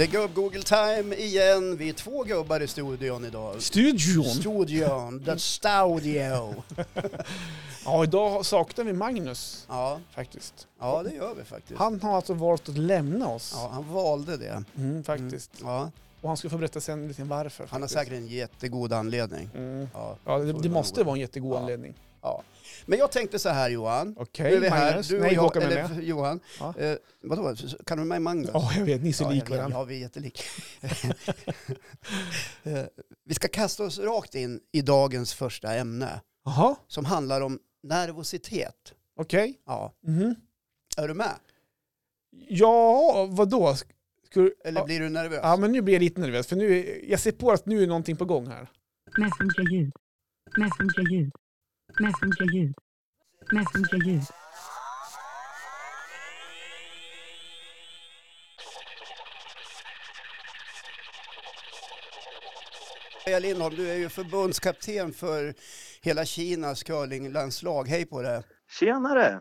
Det är gubb-google-time igen. Vi är två gubbar i studion idag. Studion! Studion, the studio. Ja, idag saknar vi Magnus Ja, faktiskt. ja, det gör vi faktiskt. Han har alltså valt att lämna oss. Ja, han valde det. Mm, faktiskt. Ja, Och han ska få berätta sen lite varför. han har faktiskt. säkert en jättegod anledning. Mm. Ja. Ja, det, det måste vara en jättegod Ja. anledning. Ja. Men jag tänkte så här Johan. Okej, här, Magnus. du och Nej, jag, Håkan är eller med. Johan. Ja. Eh, vadå, kan du med Magnus? Ja, jag vet. Ni är så Ja, lik jag vet. varandra. Ja, vi är jättelika. Eh, vi ska kasta oss rakt in i dagens första ämne Jaha, som handlar om nervositet. okej. Ja. Mhm. Är du med? Ja, vadå? Du... Eller ja. blir du nervös? ja, men nu blir jag lite nervös. För nu, jag ser på att nu är någonting på gång här. Messenger-ljud. Messenger-ljud. Messenger-ljud. Messenger-ljud. Maja Lindholm, du är ju förbundskapten för hela Kinas curlinglandslag. Hej på det! Tjenare!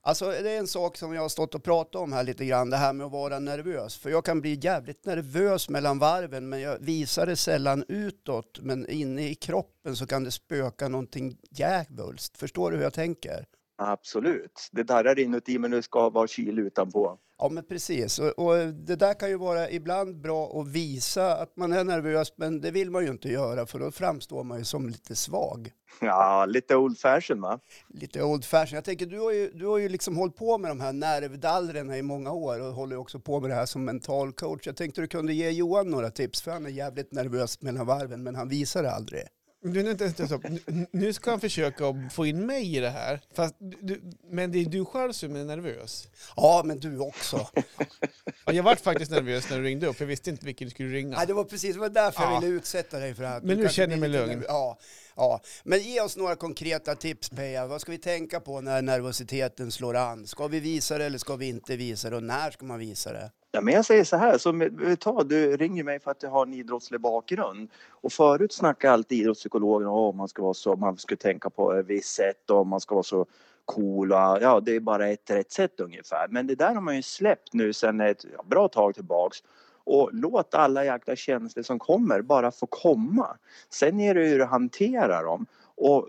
Alltså det är en sak som jag har stått och pratat om här lite grann, det här med att vara nervös. För jag kan bli jävligt nervös mellan varven, men jag visar det sällan utåt. Men inne i kroppen så kan det spöka någonting djävulskt. Förstår du hur jag tänker? Absolut. Det darrar inuti men det ska vara kyl utanpå. Ja men precis, och, och det där kan ju vara ibland bra att visa att man är nervös, men det vill man ju inte göra för då framstår man ju som lite svag. Ja, lite old fashion va? lite old fashion. Jag tänker, du har ju, du har ju liksom hållit på med de här nervdallrorna i många år och håller också på med det här som mental coach. Jag tänkte du kunde ge Johan några tips, för han är jävligt nervös mellan varven, men han visar det aldrig. Du, nu, inte- inte- nu- ska han försöka att få in mig i det här. Fast du, men det är du själv som är nervös. Ja, men du också. Ja, jag vart faktiskt nervös när du ringde upp. Jag visste inte vilken du skulle ringa. Nej, det var precis det var därför jag Ja. ville utsätta dig för här. Men nu känner jag mig lugn. Ja, ja, men ge oss några konkreta tips Peja. Vad ska vi tänka på när nervositeten slår an? Ska vi visa det eller ska vi inte visa det? Och när ska man visa det? Ja, men jag säger så här, som, ta, du ringer mig för att jag har en idrottslig bakgrund. Och förut snackade alltid idrottspsykologerna om man ska vara så, man ska tänka på ett visst sätt och man ska vara så cool och ja, det är bara ett rätt sätt ungefär. Men det där har man ju släppt nu sedan ett ja, bra tag tillbaks. Och låt alla jäkla känslor som kommer bara få komma. Sen är det hur du hanterar dem. Och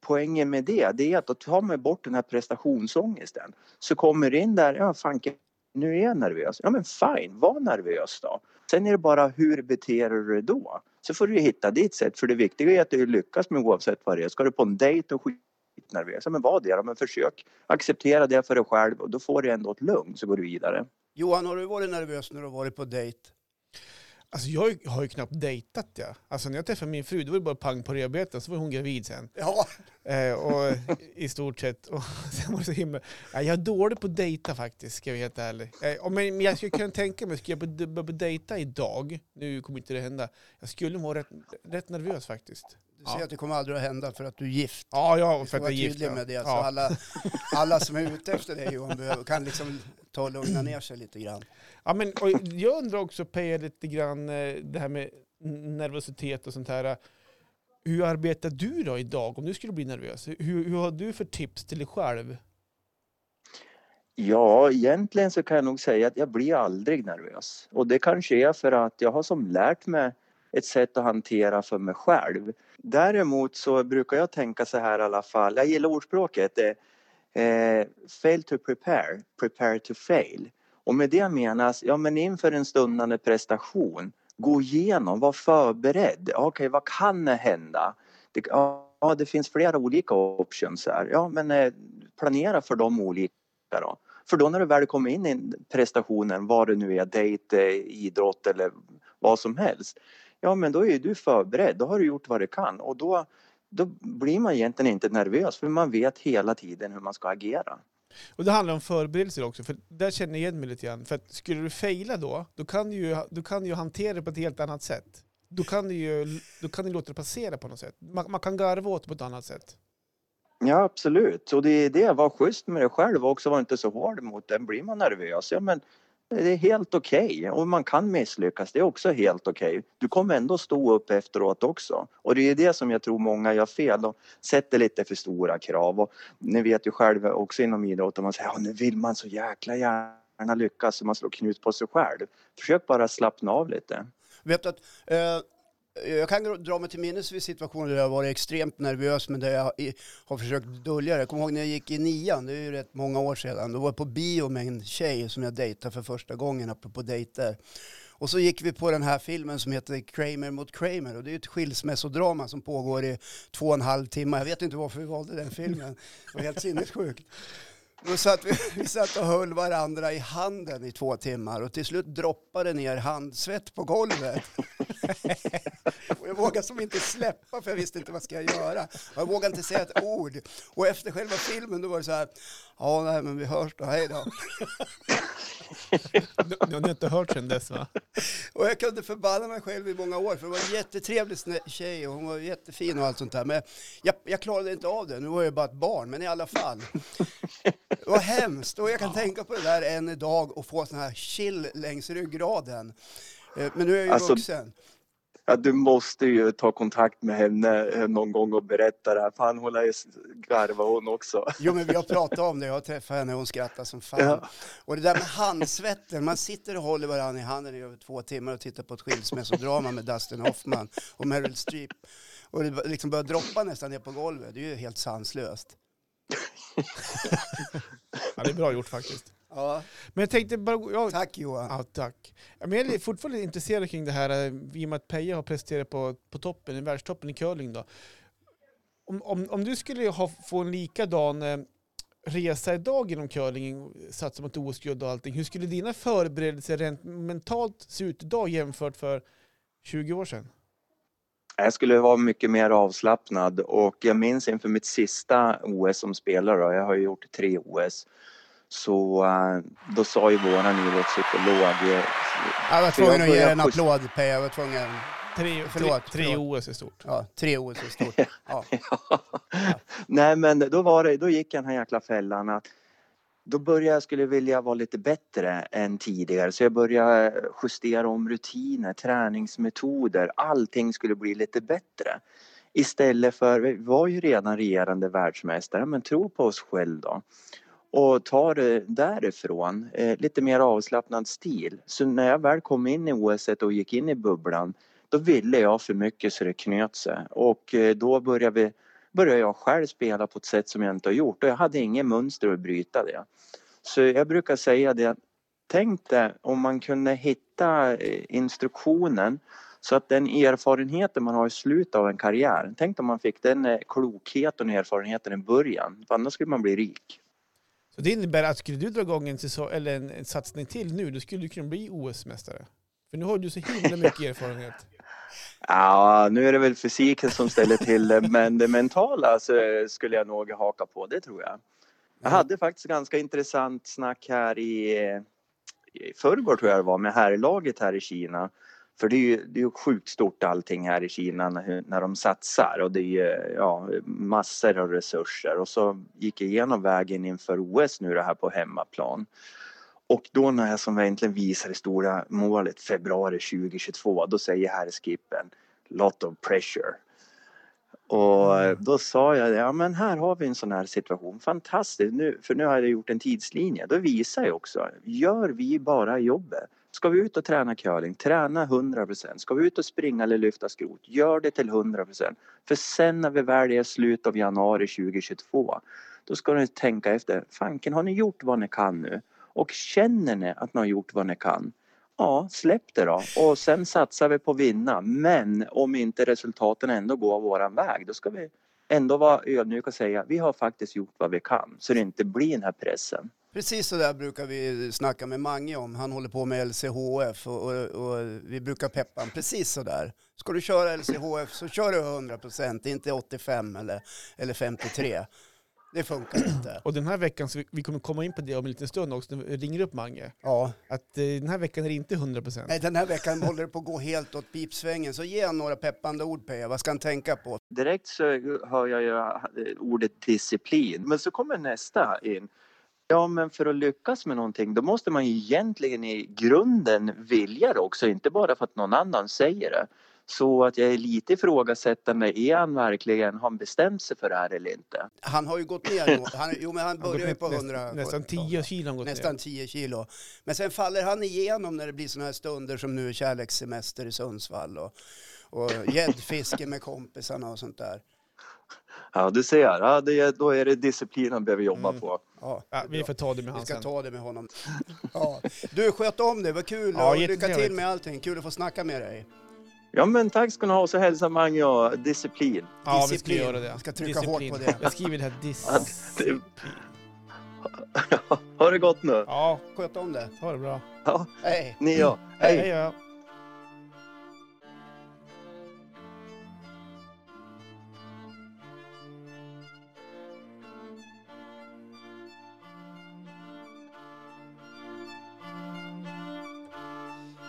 poängen med det, det är att då tar man bort den här prestationsångesten. Så kommer du in där, ja fanken, nu är jag nervös. Ja men fine, var nervös då. Sen är det bara hur beter du dig då? Så får du hitta ditt sätt, för det viktiga är att du lyckas med oavsett vad det är. Ska du på en dejt och skitnervös, ja men var det då, men försök acceptera det för dig själv och då får du ändå ett lugn så går du vidare. Johan, har du varit nervös när du har varit på dejt? Alltså jag har ju- knappt dejtat ja. Alltså när jag träffade min fru, då var det bara pang på revbeten, så var hon gravid sen. Ja, Eh, och i stort sett. Och sen var det så himla... Ja, jag är dålig på att dejta faktiskt, ska jag vara helt ärlig. Eh, men, jag skulle kunna tänka mig, skulle jag börja dejta idag, nu kommer inte det hända, jag skulle vara rätt, rätt nervös faktiskt. Du ser Ja. att det kommer aldrig att hända för att du är gift. Ja, ja för att jag är gift. ja. med det. Så alla, alla som är ute efter dig Johan behöver- kan liksom ta och lugna ner sig lite grann. Ja, men, och jag undrar också, Peja, lite grann eh, det här med nervositet och sånt här. Hur arbetar du då idag om du skulle bli nervös? Hur, hur har du för tips till dig själv? Ja, egentligen så kan jag nog säga att jag blir aldrig nervös. Och det kanske är för att jag har som lärt mig ett sätt att hantera för mig själv. Däremot så brukar jag tänka så här i alla fall, jag gillar ordspråket, eh, eh, fail to prepare, prepare to fail. Och med det menas, ja men inför en stundande prestation, gå igenom, var förberedd. Okej, vad kan hända? Det, ja, det finns flera olika options här. Ja, men eh, planera för de olika då. För då när du väl kommer in i prestationen, vad det nu är, dejt, eh, idrott eller vad som helst. Ja men då är du förberedd, då har du gjort vad du kan och då, då blir man egentligen inte nervös för man vet hela tiden hur man ska agera. Och det handlar om förberedelser också, för där känner jag igen mig lite grann. För att skulle du fejla då, då kan du ju, då kan du ju hantera det på ett helt annat sätt. Då kan du ju då kan du låta det passera på något sätt. Man, man kan garva åt det på ett annat sätt. Ja absolut, och det är det, var schysst med dig själv och också var inte så hård mot den. Blir man nervös, ja men det är helt okej okay. och man kan misslyckas, det är också helt okej. Okay. Du kommer ändå stå upp efteråt också och det är det som jag tror många gör fel, de sätter lite för stora krav och ni vet ju själva också inom idrotten, man säger ja nu vill man så jäkla gärna lyckas så man slår knut på sig själv. Försök bara slappna av lite. Vet du att, eh, jag kan dra mig till minnes vid situationer där jag varit extremt nervös men där jag har försökt dölja det. Jag kommer ihåg när jag gick i nian, det är ju rätt många år sedan. Då var jag på bio med en tjej som jag dejtade för första gången, apropå dejter. Och så gick vi på den här filmen som heter Kramer mot Kramer och det är ett skilsmässodrama som pågår i två och en halv timme. Jag vet inte varför vi valde den filmen. Det var helt sinnessjukt. Då satt vi, vi satt och höll varandra i handen i två timmar och till slut droppade ner handsvett på golvet. och jag vågade som inte släppa för jag visste inte vad ska jag göra. Och jag vågade inte säga ett ord. Och efter själva filmen då var det så här, ja nej men vi hörs då, hej då. Du, du har inte hört sen dess va? Och jag kunde förbanna mig själv i många år för det var en jättetrevlig tjej och hon var jättefin och allt sånt där. Men jag, jag klarade inte av det, nu var jag bara ett barn, men i alla fall. Var hemskt och jag kan tänka på det där än idag och få sån här chill längs ryggraden. Eh, Men nu är jag ju Alltså- vuxen. Ja, du måste ju ta kontakt med henne eh, någon gång och berätta det här. Fan, hon har ju garva hon också. Jo men vi har pratat om det, jag har träffat henne och hon skrattar som fan. Ja. Och det där med handsvetten, man sitter och håller varandra i handen i över två timmar och tittar på ett skilsmässodrama med Dustin Hoffman och Meryl Streep. Och det liksom börjar droppa nästan ner på golvet, det är ju helt sanslöst. Ja, det är bra gjort faktiskt. Ja, Men jag tänkte bara... Ja, tack Johan. Ja, tack. Men jag är fortfarande intresserad kring det här eh, i och med att Peja har presterat på, på toppen, i världstoppen i curling. Då. Om, om, om du skulle ha, få en likadan eh, resa idag inom curling, satsa mot OS-guld och allting, hur skulle dina förberedelser rent mentalt se ut idag jämfört för 20 år sedan? Jag skulle vara mycket mer avslappnad och jag minns inför mitt sista OS som spelare, då, jag har ju gjort tre OS, så eh, då sa ju våran idrottspsykolog eh, Jag var tvungen att ge en på- applåd Peja, jag var tvungen. Tre, Förlåt, tre, tre. OS är stort. Ja, tre OS är stort. Ja. Nej men då var det, då gick jag den här jäkla fällan att då började jag skulle vilja vara lite bättre än tidigare så jag började eh, justera om rutiner, träningsmetoder, allting skulle bli lite bättre. Istället för, vi var ju redan regerande världsmästare, men tro på oss själv då. Och ta det därifrån, eh, lite mer avslappnad stil. Så när jag väl kom in i OS och gick in i bubblan då ville jag för mycket så det knöt sig och eh, då började vi började jag själv spela på ett sätt som jag inte har gjort och jag hade ingen mönster att bryta det. Så jag brukar säga det, tänk dig om man kunde hitta eh, instruktionen så att den erfarenheten man har i slutet av en karriär, tänk om man fick den eh, klokheten och erfarenheten i början, för annars skulle man bli rik. Så det innebär att skulle du dra igång en, eller en, en satsning till nu, då skulle du kunna bli OS-mästare. För nu har du så himla mycket erfarenhet. Ja, nu är det väl fysiken som ställer till det, men det mentala skulle jag nog haka på, det tror jag. Jag hade faktiskt ganska intressant snack här i, i förrgår tror jag det var med herrlaget här i Kina. För det är ju, det är ju sjukt stort allting här i Kina när, när de satsar och det är ju ja, massor av resurser. Och så gick jag igenom vägen inför OS nu det här på hemmaplan. Och då när jag som egentligen visar det stora målet februari 2022 då säger herrskippen lot of pressure. Och då sa jag, ja men här har vi en sån här situation, fantastiskt, nu, för nu har jag gjort en tidslinje. Då visar jag också, gör vi bara jobbet. Ska vi ut och träna curling, träna 100%. Ska vi ut och springa eller lyfta skrot, gör det till 100%. För sen när vi väl är i slutet av januari 2022, då ska ni tänka efter, fanken har ni gjort vad ni kan nu? Och känner ni att ni har gjort vad ni kan, ja släpp det då och sen satsar vi på att vinna. Men om inte resultaten ändå går våran väg då ska vi ändå vara ödmjuka och säga vi har faktiskt gjort vad vi kan så det inte blir den här pressen. Precis så där brukar vi snacka med Mange om. Han håller på med LCHF och, och, och vi brukar peppa honom precis så där. Ska du köra LCHF så kör du 100%, inte 85 eller, eller 53. Det funkar inte. Och den här veckan, så vi, vi kommer komma in på det om en liten stund också, när vi ringer upp Mange. Ja, Att eh, den här veckan är det inte 100%. nej, den här veckan håller det på att gå helt åt pipsvängen. Så ge honom några peppande ord Peja, vad ska han tänka på? Direkt så hör jag ju eh, ordet disciplin men så kommer nästa in. Ja men för att lyckas med någonting då måste man ju egentligen i grunden vilja det också, inte bara för att någon annan säger det. Så att jag är lite ifrågasättande, är han verkligen, har han bestämt sig för det här eller inte? Han har ju gått ner då. Han, jo, men han börjar ju på ner 100. Nästan 10 kilo har gått Nästan ner. 10 kilo. Men sen faller han igenom när det blir sådana här stunder som nu kärlekssemester i Sundsvall och, och gäddfiske med kompisarna och sånt där. Ja, du ser. Ja, det, då är det disciplin han behöver jobba Mm. på. Ja, Ja, vi får ta det med vi han ska sen. ta det med honom. Ja. Du, sköt om det, vad kul Ja, och lycka till med allting. Kul att få snacka med dig. Ja, men tack ska ni ha. Så hälsar Mange och disciplin. Ja, vi ska Disciplin. göra det. Vi ska trycka hårt på det. Jag skriver det här Ja, disciplin. ha det gott nu. Ja, Sköt om det. ha det bra. Ja, Hej. ni ja. Hej, Hej. hej ja.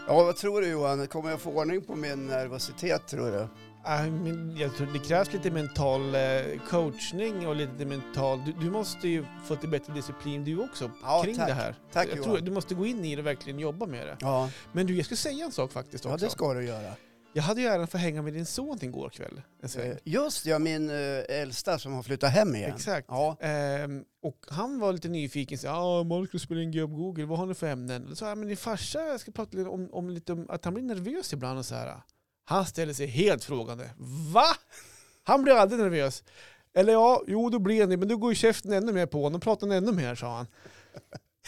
Ja, vad tror du Johan? Kommer jag få ordning på min nervositet tror du? Äh, jag tror det krävs lite mental eh, coachning och lite mental... Du, du måste ju få lite bättre disciplin du också Ja, kring tack. det här. Tack jag Johan. tror du måste gå in i det och verkligen jobba med det. Ja, Men du, jag ska säga en sak faktiskt ja också. det ska du göra. Jag hade ju äran för att hänga med din son igår kväll. Eh, Just ja, min eh, äldsta som har flyttat hem igen. Exakt. Ja, Ehm, och han var lite nyfiken. Så, ah, man ska spela in GM Google, vad har ni för ämnen? Då sa jag, men din farsa jag ska prata lite om, om, lite om att han blir nervös ibland. Och så här. Han ställer sig helt frågande. Va? Han blir aldrig nervös. Eller ja, jo då blir han det, men då går ju käften ännu mer på honom. Pratar han ännu mer, sa han.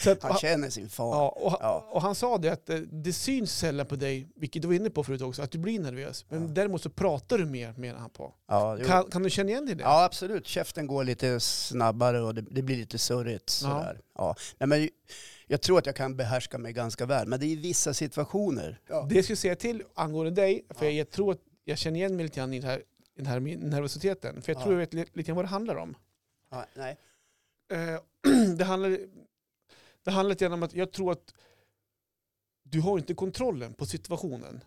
Att, han känner sin far. ja, och, Ja. och han sa det att eh, det syns sällan på dig, vilket du var inne på förut också, att du blir nervös. Men Ja. däremot så pratar du mer, menar han på. Ja. Kan, kan du känna igen dig i det? ja, absolut. Käften går lite snabbare och det, det blir lite surrigt. Sådär. Ja. Nej, men jag tror att jag kan behärska mig ganska väl, men det är i vissa situationer. Det jag skulle säga till angående dig, för Ja. jag, tror att jag känner igen mig lite grann i, det här, den här nervositeten. För jag Ja. tror jag vet lite, grann vad det handlar om. Ja, nej. Eh, det, handlar, det handlar lite grann om att jag tror att du har inte kontrollen på situationen.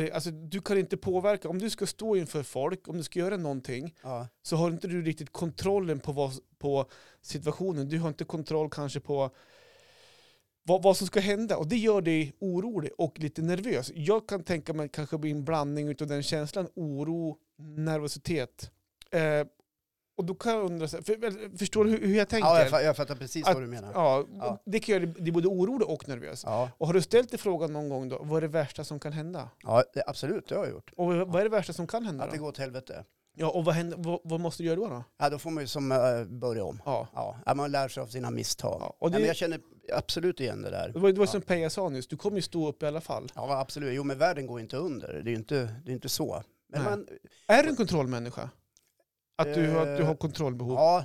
Eh, Alltså, du kan inte påverka, om du ska stå inför folk, om du ska göra någonting, Ja. så har inte du riktigt kontrollen på, vad, på situationen. Du har inte kontroll kanske på vad, vad som ska hända. Och det gör dig orolig och lite nervös. Jag kan tänka mig kanske bli en blandning av den känslan, oro, nervositet. Eh, och då kan jag undra, för, förstår du hur, jag tänker? Ja, jag, fa- jag fattar precis Att- vad du menar. Ja, Ja. det kan göra dig både orolig och nervös. Ja, Och har du ställt dig frågan någon gång då, vad är det värsta som kan hända? ja det, absolut, det har jag gjort. Och vad är det värsta som kan hända Att det går åt helvete. Ja, och vad, händer, vad, vad måste du göra då? då? Ja, då får man ju som äh, börja om. Ja. Ja, ja, man lär sig av sina misstag. Ja, och det- men jag känner absolut igen det där. Det var, det var Ja. som Peja sa nyss, du kommer ju stå upp i alla fall. Ja, absolut. Jo, men världen går inte under. Det är ju inte, det är inte så. Men man, Är du en kontrollmänniska? Att du, att du Eh, har kontrollbehov? ja,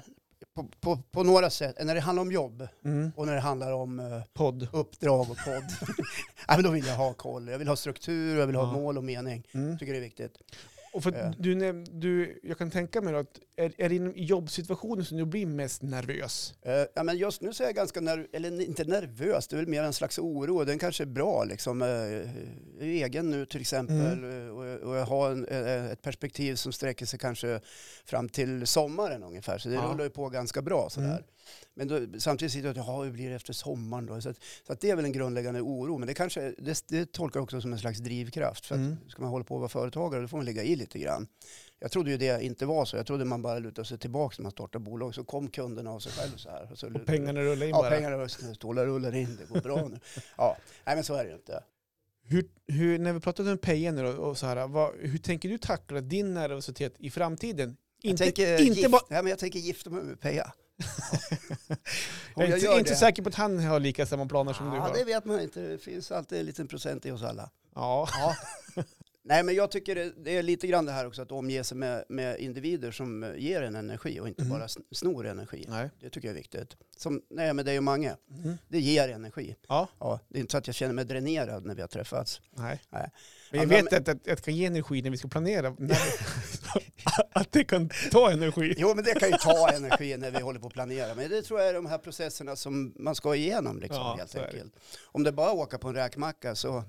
på, på, på några sätt. När det handlar om jobb Mm. och när det handlar om eh, Podd. uppdrag och podd. ja, men då vill jag ha koll. Jag vill ha struktur, jag vill ha Ja. mål och mening. Mm. Tycker det är viktigt. Och för Eh. du, du, jag kan tänka mig att är, är det inom jobbsituationen som du blir mest nervös? Eh, ja, men just nu så är jag ganska nerv eller inte nervös, det är väl mer en slags oro. Den kanske är bra liksom. Eh, Jag är egen nu till exempel Mm. eh, och, och jag har en, eh, ett perspektiv som sträcker sig kanske fram till sommaren ungefär. Så det Ja. rullar ju på ganska bra sådär. Mm. Men då, samtidigt sitter jag och jaha, hur blir det efter sommaren då? Så, att, så att det är väl en grundläggande oro. Men det, kanske, det, det tolkar jag också som en slags drivkraft. För att Mm. ska man hålla på och vara företagare då får man lägga i lite grann. Jag trodde ju det inte var så. Jag trodde man bara lutade sig tillbaka när man startade bolag. Så kom kunderna av sig själv så här. så, Och pengarna rullar in Ja, bara? pengarna rullar, stålar rullar in. Det går bra nu. Ja, nej men så är det ju inte. Hur, hur, när vi pratar om Peja nu och så här, vad, hur tänker du tackla din nervositet i framtiden? Jag Inte, tänker, inte, gift, bara, ja, men jag tänker gifta mig med Peja. jag är inte, inte säker på att han har lika samma planer som du Ja, har. det vet man inte. Det finns alltid en liten procent i oss alla. Ja. Ja. Nej, men jag tycker det, det är lite grann det här också att omge sig med, med individer som eh, ger en energi och inte Mhm. bara sn- snor energi. Nej. Det tycker jag är viktigt. Som när jag är med dig och Mange. Mm. Det ger energi. Ja. Ja, det är inte så att jag känner mig dränerad när vi har träffats. Nej. Nej. Men jag Andra- vet att, att, att det kan ge energi när vi ska planera. Att det kan ta energi. Jo, men det kan ju ta energi när vi håller på att planera. Men det tror jag är de här processerna som man ska igenom liksom, Ja, helt enkelt. Om det bara åka på en räkmacka så,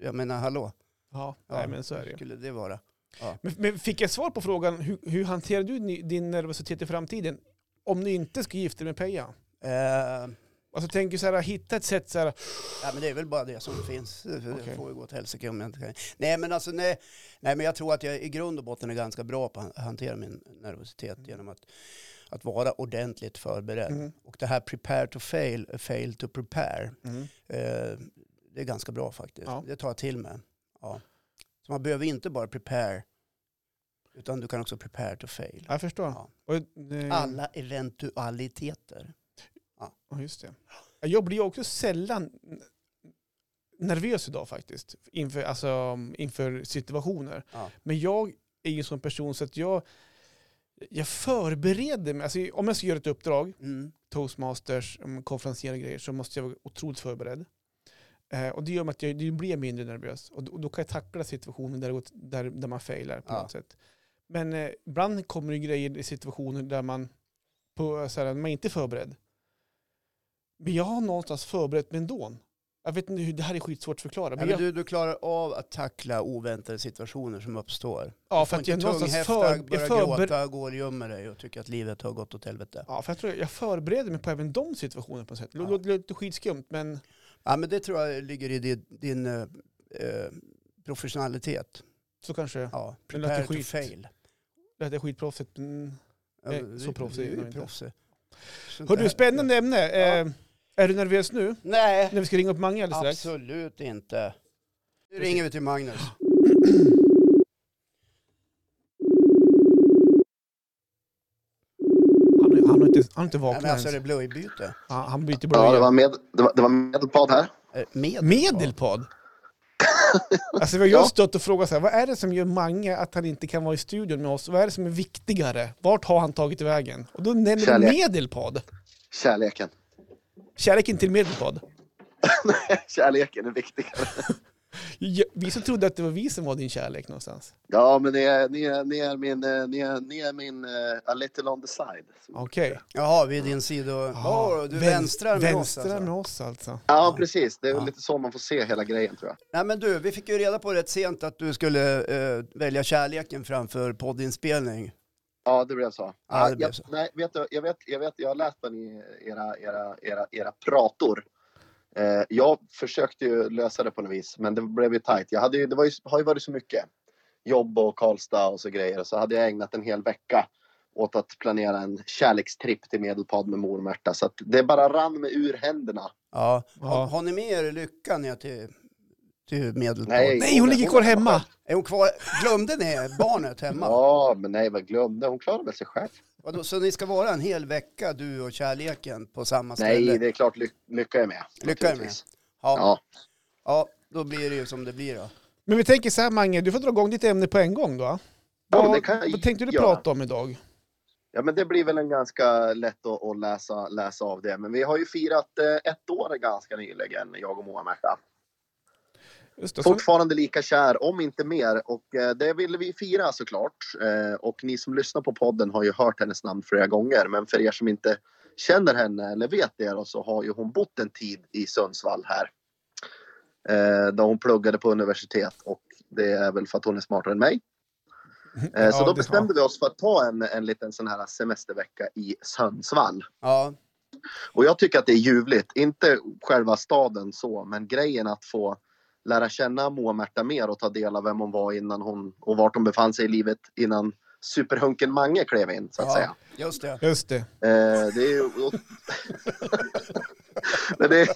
jag menar hallå, Ja, Ja. nej, men så är det ju. skulle det vara? Men, men fick jag svar på frågan, hur, hur hanterar du ni- din nervositet i framtiden? Om du inte ska gifta dig med Peja? Eh, Alltså tänker så här, hitta ett sätt så här, Ja, men det är väl bara det som finns. Det Okej. får ju gå åt helsike om jag inte kan. Nej, men alltså nej, nej, men jag tror att jag i grund och botten är ganska bra på att hantera min nervositet genom att, att vara ordentligt förberedd. Mm. Och det här prepare to fail, fail to prepare, mm. eh, det är ganska bra faktiskt. Ja. Det tar jag till mig. Ja. Så man behöver inte bara prepare, utan du kan också prepare to fail. jag förstår. Ja. Och, eh, Alla eventualiteter. Ja, just det. Jag blir också sällan nervös idag faktiskt, inför, alltså, inför situationer. Ja. Men jag är ju en sån person så att jag, jag förbereder mig. Alltså, om jag ska göra ett uppdrag, Mm. toastmasters, um, konferenser och grejer, så måste jag vara otroligt förberedd. Eh, och det gör att jag, det blir mindre nervös. Och då, och då kan jag tackla situationen där, går- där, där man failar på Ja. något sätt. Men eh, ibland kommer det grejer i situationer där man, på, så här, man är inte är förberedd. Men jag har någonstans förberett mig ändå. Jag vet inte hur, det här är skitsvårt att förklara. Ja, Men men jag, du, du klarar av att tackla oväntade situationer som uppstår. ja, för att jag någonstans för, börja jag, förber, gråta, gå och gömma dig och tycka att livet har gått åt helvete. ja, för jag, tror jag förbereder mig på även de situationerna på något sätt. Det Ja. låter skitskumt, men Ja, men det tror jag ligger i din, din eh, eh, professionalitet. så kanske Ja, Det låter prepare to skit. fail. det är skitproffsigt. Mm. Ja, Nej, men så vi- proffsig vi är är jag ju inte. proffsig. Sånt där- spännande ämne. Eh, är du nervös nu? Nej, När vi ska ringa upp Mange alldeles strax? absolut inte. Nu ringer vi till Magnus. Han, har- inte, han har inte Nej, vaknat men alltså är ens. det blöjbyte? Ja, han byter Ja, det blöja. var, med, det var, det var medelpad här. Eh, Med? Medelpad? Alltså vi har just stått och frågat så här, vad är det som gör Mange att han inte kan vara i studion med oss? Vad är det som är viktigare? Vart har han tagit vägen? Och då nämner du Kärlek. Medelpad. Kärleken. Kärleken till Medelpad. Kärleken är viktigare. Vi som trodde att det var vi som var din kärlek någonstans. Ja, men ni är, ni är, ni är min, eh, ni är, ni är min uh, a little on the side. Okej. Jaha, vid din sida. Ja, du Vän- vänstrar med oss Vänstrar alltså. med oss alltså. Ja, precis. Det är Ja. väl lite så man får se hela grejen tror jag. Nej men du, vi fick ju reda på rätt sent att du skulle eh, välja kärleken framför poddinspelning. Ja, det blev så. Ja, det blev jag, så. Nej, vet du, jag, vet, jag, vet, jag har läst den i era, era, era, era prator. Eh, jag försökte ju lösa det på något vis, men det blev ju tajt. Jag hade ju, det var ju, har ju varit så mycket jobb och Karlstad och så grejer. Så hade jag ägnat en hel vecka åt att planera en kärlekstripp till Medelpad med mor och Märta. Så att det bara rann mig ur händerna. Ja. Ja. Har, har ni med er Lycka ner till, till Medelpad? Nej. Nej, hon ligger kvar hemma. Är hon kvar? Glömde ni barnet hemma? Ja, men nej, vad glömde. Hon klarade väl sig själv. Vadå, så ni ska vara en hel vecka, du och kärleken, på samma ställe? Nej, det är klart ly Lycka är med. Lycka är med. Ja. Ja. ja, då blir det ju som det blir då. Men vi tänker så här Mange, du får dra igång ditt ämne på en gång då. Ja, Vad, det kan vad tänkte du göra. prata om idag? Ja, men det blir väl en ganska lätt att, att läsa, läsa av det. Men vi har ju firat eh, ett år ganska nyligen, jag och Moa Märta. Fortfarande lika kär, om inte mer. Och eh, det ville vi fira såklart. Eh, och ni som lyssnar på podden har ju hört hennes namn flera gånger. Men för er som inte känner henne eller vet det då, så har ju hon bott en tid i Sundsvall här. Eh, där hon pluggade på universitet och det är väl för att hon är smartare än mig. Eh, Ja, så då bestämde vi oss för att ta en, en liten sån här semestervecka i Sundsvall. Ja, Och jag tycker att det är ljuvligt. Inte själva staden så, men grejen att få lära känna Moa Märta mer och ta del av vem hon var innan hon och vart hon befann sig i livet innan superhunken Mange klev in så att ja säga. just det. just det. Eh, det är det, är,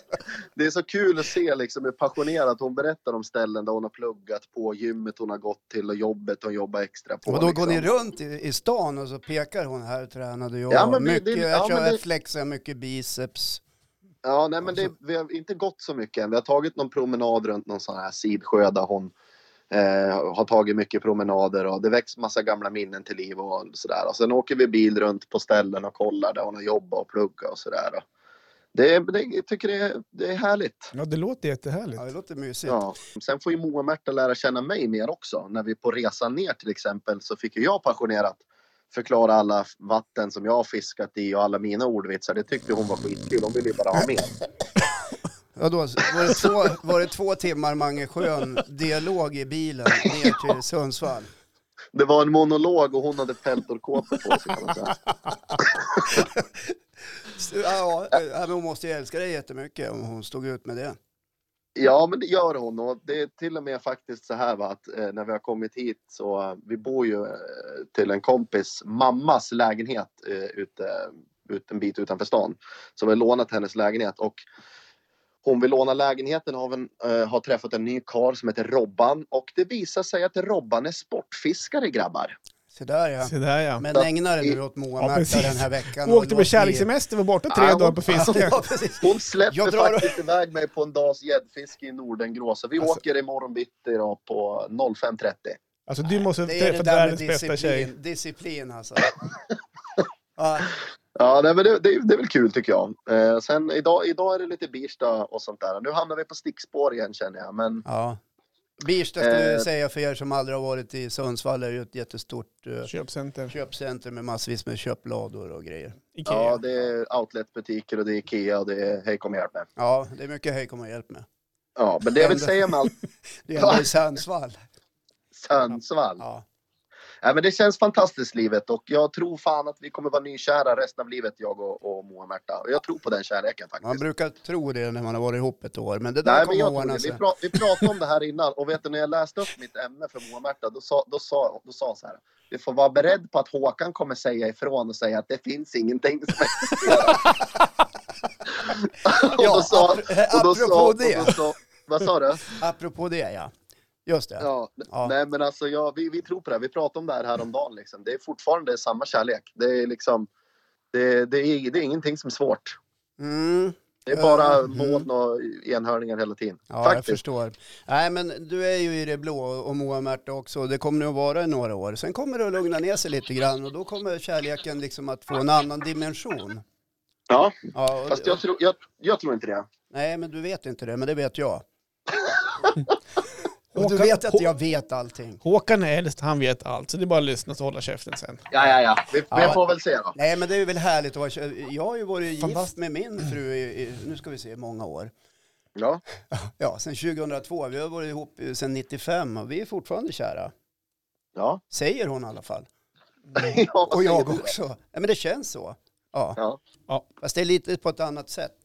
det är så kul att se liksom hur passionerat hon berättar om ställen där hon har pluggat på, gymmet hon har gått till och jobbet hon jobbar extra på. Och då liksom. går ni runt i, i stan och så pekar hon här tränade jag. Ja, men mycket, det- jag ja, kör men det- flexar mycket biceps. Ja, nej men det, Alltså- vi har inte gått så mycket än. Vi har tagit någon promenad runt någon sån här sidsjö där hon eh, har tagit mycket promenader och det väcks massa gamla minnen till liv och sådär. Och sen åker vi bil runt på ställen och kollar där hon har jobbat och pluggat och sådär. Det, det, jag tycker det, är- det är härligt. Ja, det låter jättehärligt. Ja, det låter mysigt. Ja. Sen får ju Moa och Märta lära känna mig mer också. När vi på resan ner till exempel så fick jag passionerat förklara alla vatten som jag har fiskat i och alla mina ordvitsar. Det tyckte hon var skitkul. Hon ville ju bara ha mer. Ja, då, var, det två, var det två timmar Mange Schön dialog i bilen ner till Sundsvall? Det var en monolog och hon hade peltorkåpor på sig kan man säga. Ja, hon måste ju älska dig jättemycket om hon stod ut med det. Ja, men det gör hon och det är till och med faktiskt så här va, att eh, när vi har kommit hit så eh, vi bor ju eh, till en kompis mammas lägenhet eh, ute, ut en bit utanför stan. Så vi har lånat hennes lägenhet och hon vill låna lägenheten och en, eh, har träffat en ny karl som heter Robban och det visar sig att Robban är sportfiskare grabbar. Så där ja. Så där ja. Men ägna dig nu åt Ja, Moa-Märta precis. den här veckan. Hon åkte och på kärlekssemester, var borta tre Ja, dagar på fiske. Ja. Hon släppte Jag drar- faktiskt iväg mig på en dags gäddfiske i Nordengrå så vi Alltså- åker imorgon bitti då på 05.30. Alltså du måste Det är det träffa världens bästa tjej. disciplin, disciplin alltså. Ja, Ja, nej, men det, det, det är väl kul tycker jag. Eh, sen idag, idag är det lite Birsta och sånt där. Nu hamnar vi på stickspår igen känner jag. Men ja. Birsta skulle Eh. säga för er som aldrig har varit i Sundsvall är ju ett jättestort eh, Köpcenter. köpcenter med massvis med köplador och grejer. Ikea. ja, det är outletbutiker och det är Ikea och det är Hej kom och hjälp mig. Ja, det är mycket hej kom och hjälp med. Ja, men det jag vill säga med allt Det är ändå i Sundsvall. Sundsvall. Ja. Nej, men det känns fantastiskt livet och jag tror fan att vi kommer vara nykära resten av livet jag och, och Moa Märta. Och jag tror på den kärleken Man faktiskt. brukar tro det när man har varit ihop ett år, men det där Nej, kommer att ordna. Vi, sig. vi pratade om det här innan och vet du när jag läste upp mitt ämne för Moa Märta då sa, då, sa, då sa så här. Vi får vara beredd på att Håkan kommer säga ifrån och säga att det finns ingenting som existerar. och Ja, då sa, och då sa, och då sa, vad sa du? Apropå det ja. Just det. Ja, Ja. Nej men alltså ja, vi, vi tror på det. Vi pratade om det här häromdagen. Liksom. Det är fortfarande samma kärlek. Det är liksom det, det, är, det är ingenting som är svårt. Mm. Det är bara Mm. moln och enhörningar hela tiden. Ja, jag Faktiskt. förstår. Nej, men du är ju i det blå och Moa Märta också. Det kommer nog vara i några år. Sen kommer det att lugna ner sig lite grann och då kommer kärleken liksom att få en annan dimension. Ja, Ja, och, fast jag tror, jag, jag tror inte det. Nej, men du vet inte det, men det vet jag. Och du Håkan- vet att jag vet allting. Håkan är äldst, han vet allt. Så det är bara att lyssna och hålla käften sen. Ja, ja, ja. Vi, Ja. vi får väl se då. Nej, men det är väl härligt att vara kär- Jag har ju varit gift med min fru i, i, nu ska vi se, många år. Ja. Ja, sen 2002. Vi har varit ihop sedan 95 och vi är fortfarande kära. Ja. Säger hon i alla fall. ja Och jag också. Ja, men det känns så. Ja. Ja. Ja. Fast det är lite på ett annat sätt.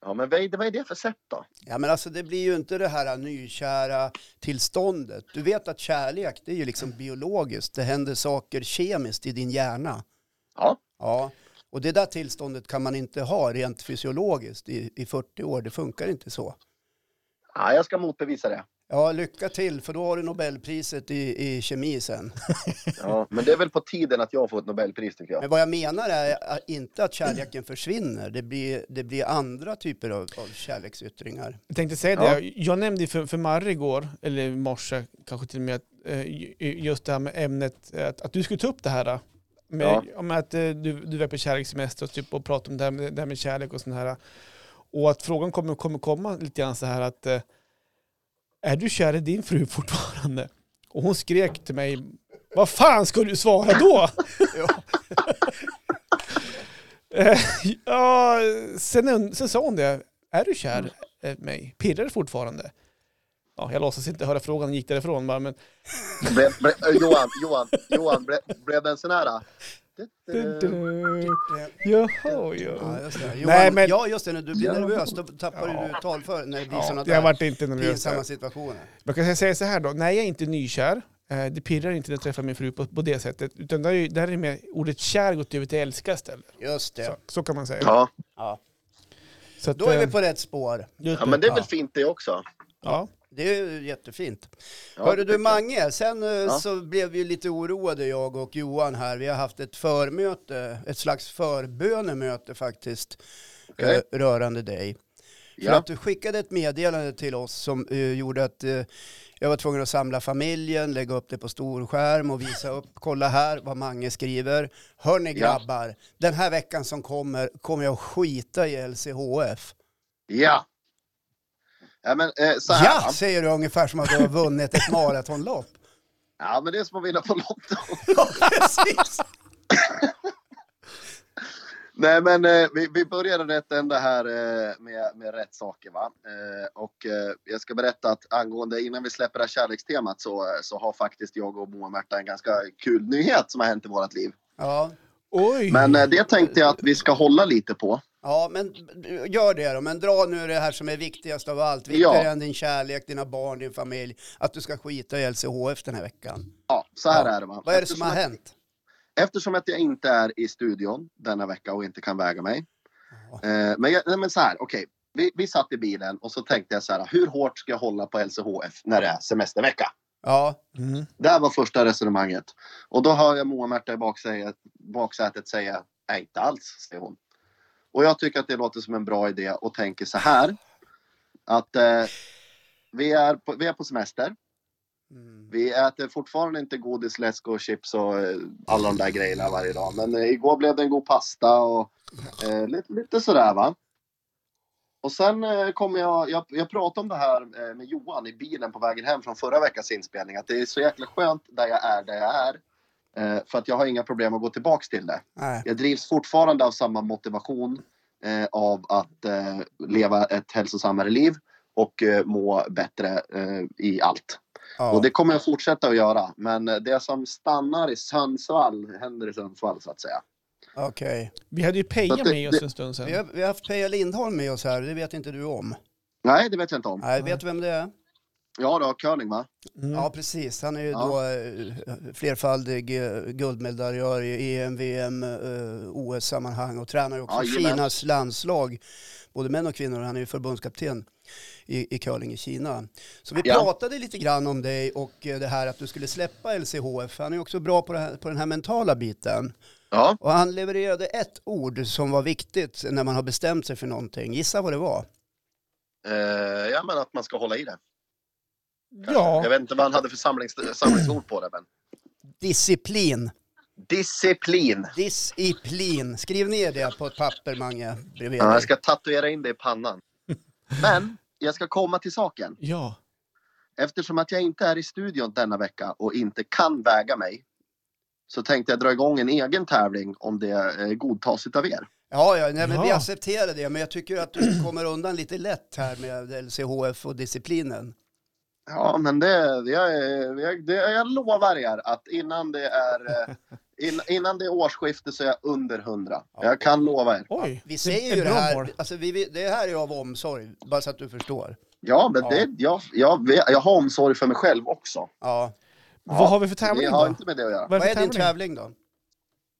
Ja, men vad är, vad är det för sätt då? Ja, men alltså det blir ju inte det här nykära tillståndet. Du vet att kärlek, det är ju liksom biologiskt. Det händer saker kemiskt i din hjärna. Ja. Ja, och det där tillståndet kan man inte ha rent fysiologiskt i, i 40 år. Det funkar inte så. ja, jag ska motbevisa det. Ja, lycka till, för då har du Nobelpriset i, i kemi sen. Ja, men det är väl på tiden att jag får ett Nobelpris tycker jag. Men vad jag menar är att- inte att kärleken försvinner. Det blir, det blir andra typer av, av kärleksyttringar. Jag tänkte säga Ja. det, jag nämnde för, för Marre igår, eller i morse kanske till och med, eh, ju- just det här med ämnet, att, att du skulle ta upp det här. eh, Med, Ja. om att eh, du, du är på kärlekssemester och, typ, och pratar om det här, med, det här med kärlek och sånt här. Och att frågan kommer, kommer komma lite grann så här att är du kär i din fru fortfarande? Och hon skrek till mig, vad fan ska du svara då? Ja. Eh, sen, sen sa hon det, är du kär i mig? Pirrar det fortfarande? Ja, jag låtsas inte höra frågan och gick därifrån bara, men... Ble, ble, äh, Johan, Johan, Johan, ble, blev det en sån här? Äh? Jaha, Ja, ja. just det. Johan, Nej, men- ja, just det. När du blir nervös, då tappar Ja. du talför när det blir ja sådana jag där vart inte nervös. pinsamma situationer. Jag kan säga så här då, nej jag är inte nykär. Eh, Det pirrar inte när jag träffar min fru på, på det sättet. Utan där är, där är med ordet kär gått över till älska istället. Just det. Så, så kan man säga. Ja, Ja. Så att, Då är eh, vi på rätt spår. ja, men det är väl fint det också. Ja. Det är jättefint. Ja, Hörru du. Mange, sen eh, Ja. så blev vi lite oroade jag och Johan här. Vi har haft ett förmöte, ett slags förbönemöte faktiskt, eh, rörande dig. För Ja. att du skickade ett meddelande till oss som eh, gjorde att eh, jag var tvungen att samla familjen, lägga upp det på storskärm och visa upp, kolla här vad Mange skriver. Hörni grabbar, den här veckan som kommer kommer jag skita i LCHF. Ja. Ja, men eh, så här. Ja, säger du ungefär som att du har vunnit ett maratonlopp. Ja, men det är som att vinna på Lotto. Ja, precis. Nej, men eh, vi, vi började rätt ända här eh, med, med rätt saker. Va? Eh, och eh, jag ska berätta att angående, innan vi släpper det här kärlekstemat så, eh, så har faktiskt jag och Moa Märta en ganska kul nyhet som har hänt i vårt liv. Ja, Oj! Men eh, det tänkte jag att vi ska hålla lite på. Ja, men gör det då. Men dra nu det här som är viktigast av allt. Viktigare Ja. än din kärlek, dina barn, din familj. Att du ska skita i LCHF den här veckan. Ja, så här Ja. är det va. Vad är det som har hänt? Eftersom att jag inte är i studion denna vecka och inte kan väga mig. Ja. Eh, men, jag, nej, men så här, okej. Vi, vi satt i bilen och så tänkte jag så här, hur hårt ska jag hålla på LCHF när det är semestervecka? Ja, Mm. Det här var första resonemanget. Och då hör jag Moa-Märta i baksätet, baksätet säga, nej inte alls, säger hon. Och jag tycker att det låter som en bra idé och tänker så här. Att eh, vi, är på, vi är på semester. mm. Vi äter fortfarande inte godis, läsk och chips och eh, alla de där grejerna varje dag. Men eh, igår blev det en god pasta och eh, lite, lite sådär va. Och sen eh, kommer jag, jag, jag pratade om det här eh, med Johan i bilen på vägen hem från förra veckans inspelning. Att det är så jäkla skönt där jag är där jag är. Eh, för att jag har inga problem att gå tillbaks till det. Nej. Jag drivs fortfarande av samma motivation eh, av att eh, leva ett hälsosammare liv och eh, må bättre eh, i allt. Ja. Och det kommer jag fortsätta att göra. Men det som stannar i Sundsvall händer i Sundsvall så att säga. Okej. Vi hade ju Peja det- med oss en stund Vi, sedan. har, vi har haft Peja Lindholm med oss här, det vet inte du om. Nej, det vet jag inte om. Nej, vet du vem det är? Ja, då, curling va? Mm. Ja, precis. Han är ju Ja. då eh, flerfaldig eh, guldmedaljör i EM, VM, eh, OS-sammanhang och tränar ju också Jajamän. Kinas landslag, både män och kvinnor. Han är ju förbundskapten i, i curling i Kina. Så vi Ja. pratade lite grann om dig och det här att du skulle släppa LCHF. Han är ju också bra på, det här, på den här mentala biten. Ja. Och han levererade ett ord som var viktigt när man har bestämt sig för någonting. Gissa vad det var? Eh, ja, men att man ska hålla i det. Ja, Jag vet inte vad han hade för samlings, samlingsord på det, men. Disciplin. Disciplin. Disciplin. Skriv ner det på ett papper, Mange, bredvid Ja, jag ska tatuera in det i pannan. Men jag ska komma till saken. ja. Eftersom att jag inte är i studion denna vecka och inte kan väga mig så tänkte jag dra igång en egen tävling om det eh, godtas utav er. Ja, ja, nej, men vi Ja. accepterar det, men jag tycker att du kommer undan lite lätt här med LCHF och disciplinen. Ja, men det, jag, jag, det, jag lovar er att innan det är, eh, in, innan det är årsskifte så är jag under 100. Jag kan lova er. Oj, Vi det säger är ju det här, alltså vi, det här är av omsorg, bara så att du förstår. Ja, men Ja. Det, jag, jag, jag har omsorg för mig själv också. Ja. Vad har vi för Det tävling har då? inte med det att göra. Vad Vad är är för din tävling? då?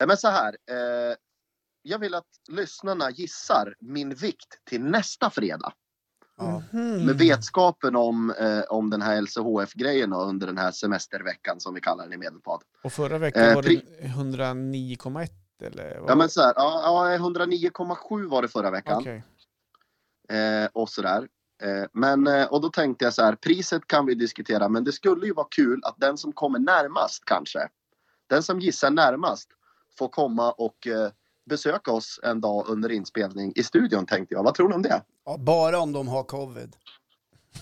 Nej, men så här. Eh, jag vill att lyssnarna gissar min vikt till nästa fredag. Ja. Mhm. Med vetskapen om, eh, om den här LCHF-grejen under den här semesterveckan som vi kallar den i Medelpad. Och förra veckan Eh, var det pri- 109,1 eller? Ja, men så här, ja, ja, 109,7 var det förra veckan. Okej. Eh, och sådär. Eh, men, eh, och då tänkte jag så här, priset kan vi diskutera, men det skulle ju vara kul att den som kommer närmast kanske, den som gissar närmast, får komma och eh, besöka oss en dag under inspelning i studion tänkte jag. Vad tror ni om det? Ja, bara om de har covid.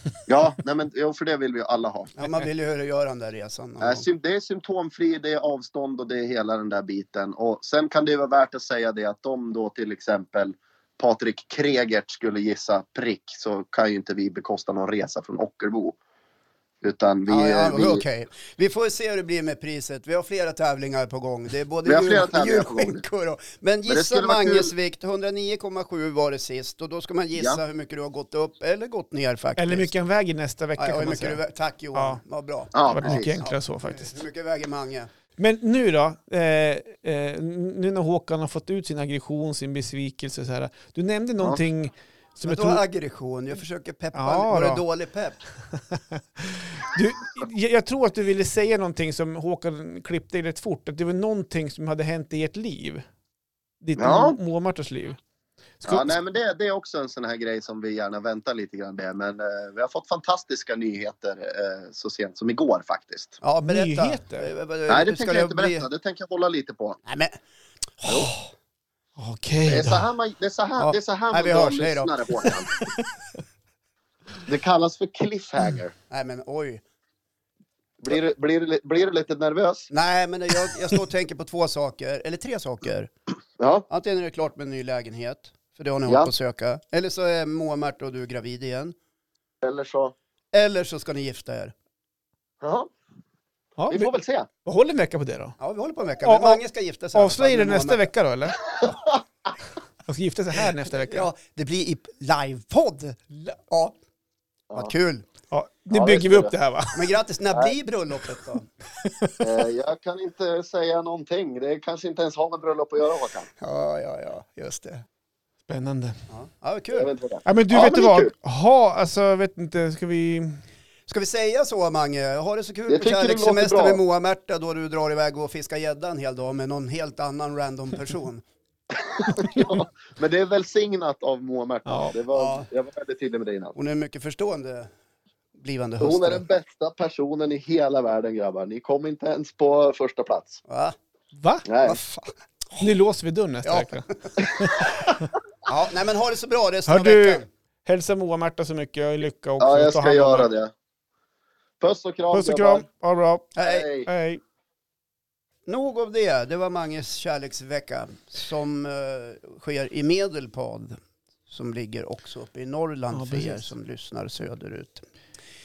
Ja, nej men, för det vill vi ju alla ha. Ja, man vill ju göra den där resan. Det är symptomfri, det är avstånd och det är hela den där biten. Och sen kan det vara värt att säga det att om då till exempel Patrik Kregert skulle gissa prick så kan ju inte vi bekosta någon resa från Ockelbo. Utan vi... Ja, ja, vi Okej, vi får se hur det blir med priset. Vi har flera tävlingar på gång. Det är både julskinkor och... Men det gissa vara Manges vikt, 109,7 var det sist. Och då ska man gissa Ja. hur mycket du har gått upp eller gått ner faktiskt. Eller hur mycket han väger nästa vecka Ja, ja, hur mycket du, vä- tack Johan, Ja. vad bra. Det Ja, var mycket enklare så faktiskt. Hur mycket väger Mange? Men nu då, eh, eh, nu när Håkan har fått ut sin aggression, sin besvikelse så här. Du nämnde någonting som jag Vadå tror... aggression? Jag försöker peppa. Ja, var det då. dålig pepp? Du, jag, jag tror att du ville säga någonting som Håkan klippte i rätt fort. Att det var någonting som hade hänt i ert liv. Ditt Ja. Moa-Martas liv. Ska, Ja, nej, men det, det är också en sån här grej som vi gärna väntar lite grann med. Men eh, vi har fått fantastiska nyheter eh, så sent som igår faktiskt. Ja, berätta. Nyheter? Eh, vad- Nej, det ska tänker jag inte bli- berätta. Det tänker jag hålla lite på. Nej, men... Okej Det är så här man, det är så här, Ja. det är så här Nej, man vi drar hörs. Lyssnare, Håkan. Det kallas för cliffhanger. Nej, men oj. Blir, du- blir, du- blir du lite nervös? Nej, men jag, jag står och tänker på två saker, eller tre saker. Ja. Antingen är det klart med en ny lägenhet, för det har ni Ja. hållit på att söka. Eller så är Moa, Märta och du gravid igen. Eller så... Eller så ska ni gifta er. Ja. Ja, Vi får väl se. vi håller en vecka på det då. Ja, vi håller på en vecka. Men ja. Mange ska gifta sig. Avslöjar fall det nästa vecka då eller? Han ska gifta sig här nästa vecka. Ja, det blir i livepodd. Ja, vad Ja. kul. Ja, nu Ja, det bygger vi upp det här va? Men grattis, när blir bröllopet då? Eh, Jag kan inte säga någonting. Det kanske inte ens har med bröllop att göra Håkan. Ja, ja, ja, just det. Spännande. Ja, ja vad kul. vet inte vad det är. Ja men du Ja, vet men du det vad? Ha, alltså jag vet inte, ska vi... Ska vi säga så, Mange? Ha det så kul Jag på tycker det kärlekssemester låter bra. med Moa Märta då du drar iväg och fiskar gädda en hel dag med någon helt annan random person. Ja, men det är välsignat av Moa Märta. Ja. Det var, Ja. Jag var väldigt tydlig med det innan. Hon är mycket förstående blivande Hon är hustru. den bästa personen i hela världen grabbar. Ni kom inte ens på första plats. Va? Va? Nej. Fan? Nu låser vi dörren nästa Ja. vecka. Ja, nej men ha det så bra resten Hör av du- veckan. Hälsa Moa och Märta så mycket och lycka också. Ja, jag ska göra det. Puss och kram Puss och kram, ha det bra. Hej. Hej. Nog av det. Det var Manges kärleksvecka som eh, sker i Medelpad. Som ligger också uppe i Norrland Ja, för er som lyssnar söderut.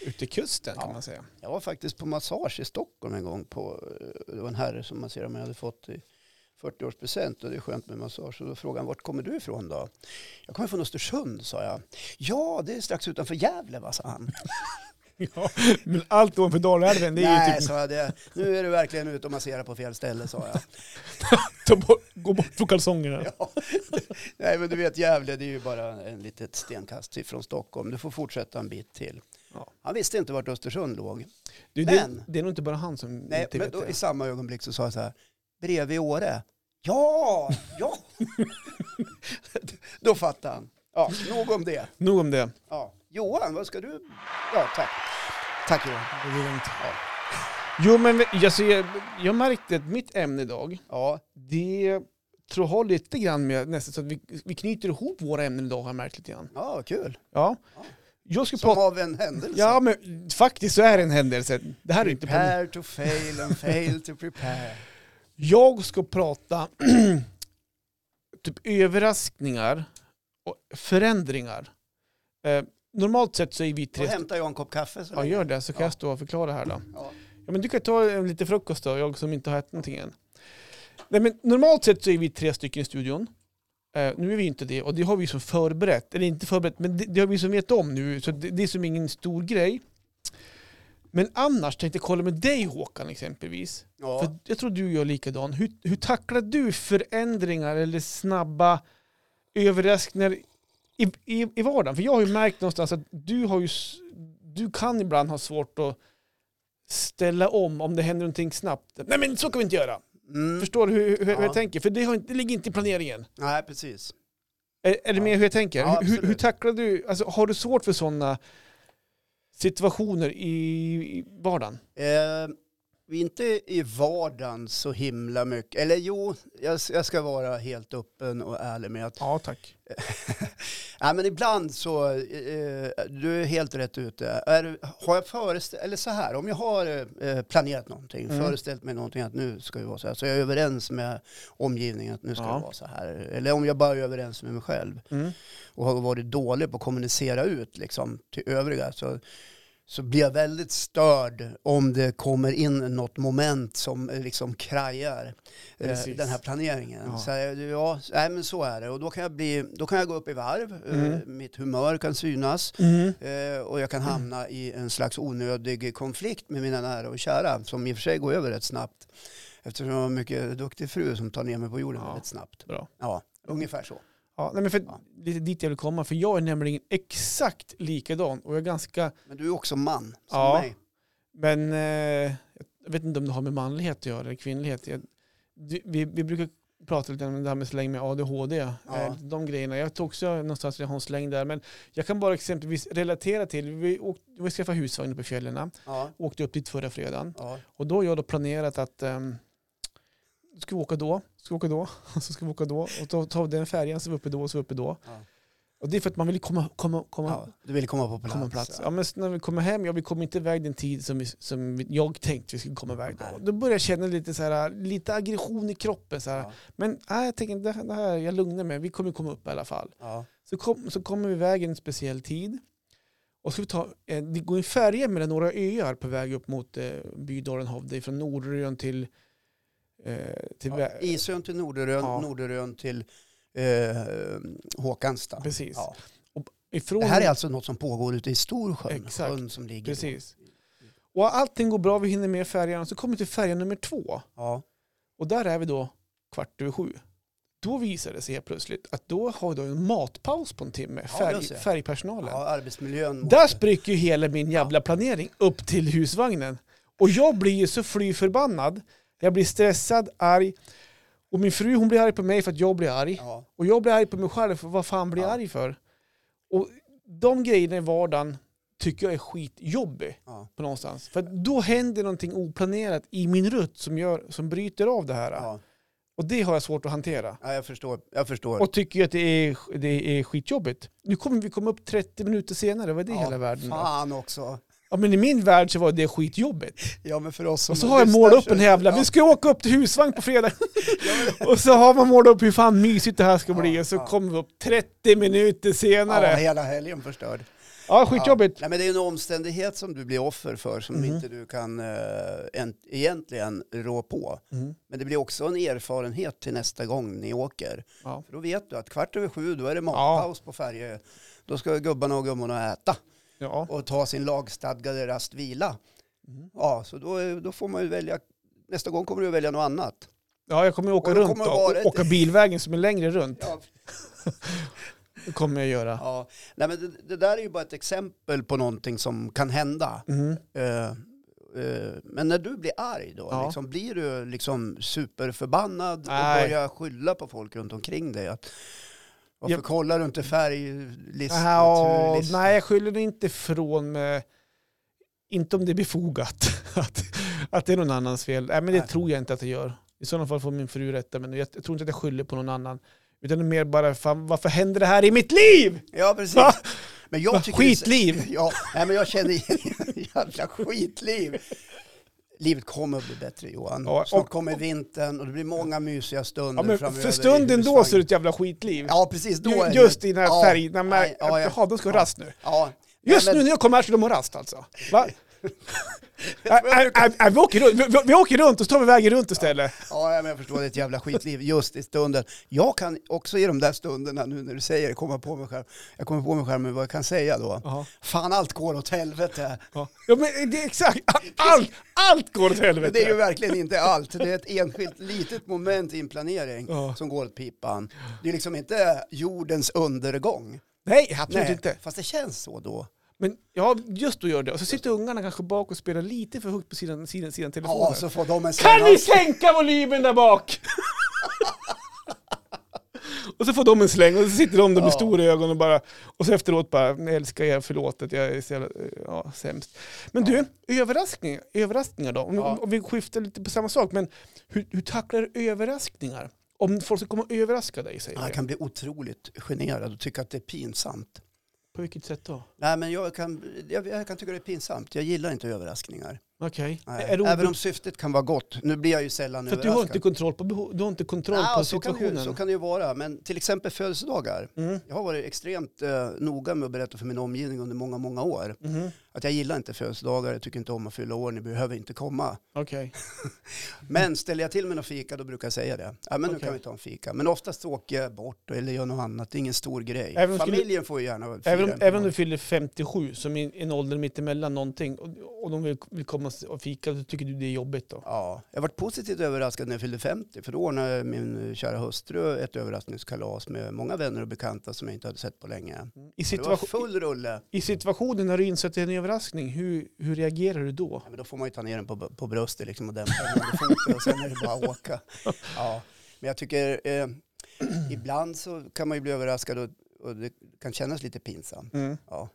Ute i kusten kan Ja. man säga. Jag var faktiskt på massage i Stockholm en gång. På, eh, det var en herre som masserade mig. Jag hade fått i 40-årspresent och det är skönt med massage. Och då frågade han, vart kommer du ifrån då? Jag kommer från Östersund, sa jag. Ja, det är strax utanför Gävle, va, sa han. Ja, men allt ovanför Dalälven, det är Nej, ju typ... sa jag, det, nu är du verkligen ute och masserar på fel ställe, sa jag. Ta bort, gå bort från kalsongerna. Ja. Nej, men du vet Gävle, det är ju bara en litet stenkast ifrån Stockholm. Du får fortsätta en bit till. Ja. Han visste inte vart Östersund låg. Du, Men- det, det är nog inte bara han som Nej, men då, i samma ögonblick så sa jag så här, bredvid Åre. Ja, ja. då fattade han. Ja, nog om det. Nog om det. Ja. Johan, vad ska du? Ja, tack. Tack Johan. Det är lugnt. Jo, men alltså, jag, jag märkte att mitt ämne idag, Ja, det tror jag har lite grann med nästan så att vi, vi knyter ihop våra ämnen idag har jag märkt lite grann. ja kul. Ja. Jag ska Som av en händelse. Ja, men faktiskt så är det en händelse. Det här är inte på... Prepare to fail and fail to prepare. Jag ska prata typ överraskningar och förändringar. Eh, normalt sett så är vi Då tre... hämtar jag en kopp kaffe. Så Ja, gör det så kan Ja. jag stå och förklara här då. Ja. Ja, men du kan ta lite frukost då, jag som inte har ätit någonting än. Nej, men normalt sett så är vi tre stycken i studion. Eh, nu är vi inte det, och det har vi som förberett. Eller inte förberett, men det, det har vi som vet om nu, så det, det är som ingen stor grej. Men annars tänkte jag kolla med dig Håkan exempelvis. Ja. För jag tror du gör likadan. Hur, hur tacklar du förändringar eller snabba överraskningar i, i, i vardagen? För jag har ju märkt någonstans att du, har ju, du kan ibland ha svårt att ställa om om det händer någonting snabbt. Nej men så kan vi inte göra. Mm. Förstår du hur, hur, hur Ja. jag tänker? För det, har, inte- det ligger inte i planeringen. Nej, precis. Är, är det Ja. mer hur jag tänker? Ja, hur, hur, tacklar du, alltså, har du svårt för sådana situationer i, i vardagen? Eh, vi är inte i vardagen så himla mycket. Eller jo, jag, jag ska vara helt öppen och ärlig med att Ja, tack. Nej, men ibland så, eh, du är helt rätt ute. Är, har jag föreställt, eller så här, om jag har eh, planerat någonting, Mm. föreställt mig någonting att nu ska vi vara så här, så är jag överens med omgivningen att nu ska Ja. det vara så här. Eller om jag bara är överens med mig själv Mm. och har varit dålig på att kommunicera ut liksom, till övriga så, så blir jag väldigt störd om det kommer in något moment som eh, liksom krajar eh, Precis. den här planeringen. Ja. Så, ja, nej, men så är det. Och då kan jag, bli, då kan jag gå upp i varv, eh, Mm. mitt humör kan synas Mm. och jag kan hamna i en slags onödig konflikt med mina nära och kära som i och för sig går över rätt snabbt. Eftersom jag har en mycket duktig fru som tar ner mig på jorden Ja. väldigt snabbt. Bra. Ja, ungefär så. Ja, nej, men för Ja. lite dit jag vill komma, för jag är nämligen exakt likadan och jag är ganska, Men du är också man, som Ja. mig. men eh, jag vet inte om det har med manlighet att göra eller kvinnlighet. Jag, du- vi, vi brukar prata lite om det här med släng med ADHD, Ja. eh, de grejerna. Jag tog också någonstans jag har en släng där, men jag kan bara exempelvis relatera till, vi, åkte, vi skaffade husvagn uppe i fjällen, Ja, åkte upp dit förra fredagen ja. och då har jag då planerat att um, ska vi åka då, ska vi åka då, så ska vi åka då och då tar vi den färjan så är vi uppe då, så är vi uppe då. Ja. Och det är för att man vill komma, komma, komma, Ja, du vill komma på plats. komma plats. Ja. Ja, men när vi kommer hem, ja, vi kommer inte iväg den tid som, vi, som jag tänkte vi skulle komma iväg. Då, då börjar jag känna lite, så här, lite aggression i kroppen. Så. Ja, Men nej, jag tänker, det, här- det här, jag lugnar mig, vi kommer komma upp i alla fall. Så, kom, så kommer vi iväg en speciell tid. Och ska vi ta, eh, det går en färja mellan några öar på väg upp mot eh, Bydalen Hovde från Nordrön till, till Ja, Isön till Norderön, Ja. Norderön till eh, Håkansta. Precis. Ja. Ifrån, Det här är alltså något som pågår ute i Storsjön, Exakt. sjön som ligger Precis. Och allting går bra, vi hinner med färjan. Så kommer vi till färja nummer två. Ja. Och där är vi då kvart över sju. Då visar det sig helt plötsligt att då har då en matpaus på en timme, Ja, färg, det. färgpersonalen. ja, arbetsmiljön. Där spricker ju hela min jävla planering upp till husvagnen. Och jag blir ju så fly förbannad. Jag blir stressad, arg. Och min fru hon blir arg på mig för att jag blir arg. Ja. Och jag blir arg på mig själv för vad fan blir jag Ja. arg för? Och de grejerna i vardagen tycker jag är skitjobbig Ja. på någonstans. För då händer någonting oplanerat i min rutt som, gör, som bryter av det här. Ja. Och det har jag svårt att hantera. ja, jag förstår. Jag förstår. Och tycker att det är, det är skitjobbigt. Nu kommer vi komma upp 30 minuter senare, vad är det ja, hela världen? då? Fan också. Ja men i min värld så var det skitjobbigt. Ja, men för oss Och så har jag målat upp en jävla, vi ska åka upp till husvagn på fredag. och så har man målat upp hur fan mysigt det här ska bli Ja, och så ja. kommer vi upp 30 minuter Ja, senare. hela helgen förstörd. Ja, skitjobbigt. Nej, men det är en omständighet som du blir offer för som Mhm. inte du kan en, egentligen rå på. Mm. Men det blir också en erfarenhet till nästa gång ni åker. Ja. För då vet du att kvart över sju då är det matpaus på färje. Då ska gubbarna och gummorna äta Ja. och ta sin lagstadgade rastvila. Mm. Ja, så då, då får man ju välja. Nästa gång kommer du välja något annat. ja, jag kommer åka Och runt då, och ett- åka bilvägen som är längre runt. Ja, Det kommer jag göra. ja. Nej, men det, det där är ju bara ett exempel på någonting som kan hända. Mm. Eh, men när du blir arg då, Ja. liksom, blir du liksom superförbannad Nej. och börjar skylla på folk runt omkring dig? Att, varför Jag- kollar du inte färglist? Ja, nej, jag skyller inte ifrån mig. Inte om det är befogat. Att, att det är någon annans fel. Nej, men det Nej. tror jag inte att jag gör. I sådana fall får min fru rätta men jag, jag tror inte att jag skyller på någon annan. Utan det är mer bara, fan, varför händer det här i mitt liv? Ja, precis. Va? Men jag tycker det Skitliv. Ja, nej, men jag känner igen jävla skitliv. Livet kommer att bli bättre Johan. Ja, Snart och- kommer vintern och det blir många mysiga stunder Ja, men framöver för stunden då så är det ett jävla skitliv. Ja, precis. Då det- Just i den här färgen. när man- ja, ja. Jaha, de ska ha rast nu. Ja. Just Nej, nu men- när jag kommer här så de har rast alltså. Va? Ä- ä- ä- ä, vi, åker runt, vi, vi åker runt och så tar vi vägen runt istället. Ja, men jag förstår, det är ett jävla skitliv just i stunden. Jag kan också i de där stunderna, nu när du säger det, komma på mig själv. Jag kommer på mig själv med vad jag kan säga då. Ja. Fan, allt går åt helvete. Ja. ja men det är exakt, allt, allt går åt Men helvete. det är ju verkligen inte allt. Det är ett enskilt litet moment i en planering Ja. som går åt pipan. Det är liksom inte jordens undergång. Nej, absolut Nej, inte. Fast det känns så då. Men ja, just då gör det. Och så sitter ungarna kanske bak och spelar lite för högt på sidan, sidan, sidan telefonen. Ja, så får de en Kan ni sänka volymen där bak? och så får de en släng och så sitter de där med Ja. stora ögon och bara... Och så efteråt bara, "Jag älskar er, förlåt att jag är så jävla, ja, sämst. Men du, överraskningar, överraskningar då? Om, Ja. om vi skiftar lite på samma sak, men hur, hur tacklar du överraskningar? Om folk ska komma och överraska dig, säger vi. kan bli otroligt generad och tycka att det är pinsamt. På vilket sätt då? Nej, men jag kan, jag, jag kan tycka det är pinsamt. Jag gillar inte överraskningar. Okej. Nej. Det Även om syftet kan vara gott. Nu blir jag ju sällan För att du har överraskad. inte kontroll på, du har inte kontroll Ja, på så, kan ju, situationen? så kan det ju vara. Men till exempel födelsedagar. Mm. Jag har varit extremt eh, noga med att berätta för min omgivning under många, många år. Mhm. Att jag gillar inte födelsedagar, jag tycker inte om att fylla år, ni behöver inte komma. Okej. Men ställer jag till med någon fika då brukar jag säga det. Ja men nu Okej. kan vi ta en fika. Men oftast åker jag bort eller gör något annat, det är ingen stor grej. Även om skulle- Familjen får ju gärna fira Även även om du fyller 57, som är en ålder mittemellan någonting, och, och de vill, vill komma och fika, så tycker du det är jobbigt då? Ja, jag varit positivt överraskad när jag fyllde 50. För då ordnade min eh, kära hustru ett överraskningskalas med många vänner och bekanta som jag inte hade sett på länge. I, Det var full rulle. I situationen när du inser att det överraskning, hur, hur reagerar du då? Ja, men då får man ju ta ner den på, på bröstet liksom och dämpa den under foten och sen är det bara att åka. Ja. Men jag tycker eh, ibland så kan man ju bli överraskad och, och det kan kännas lite pinsamt. Mm. Ja.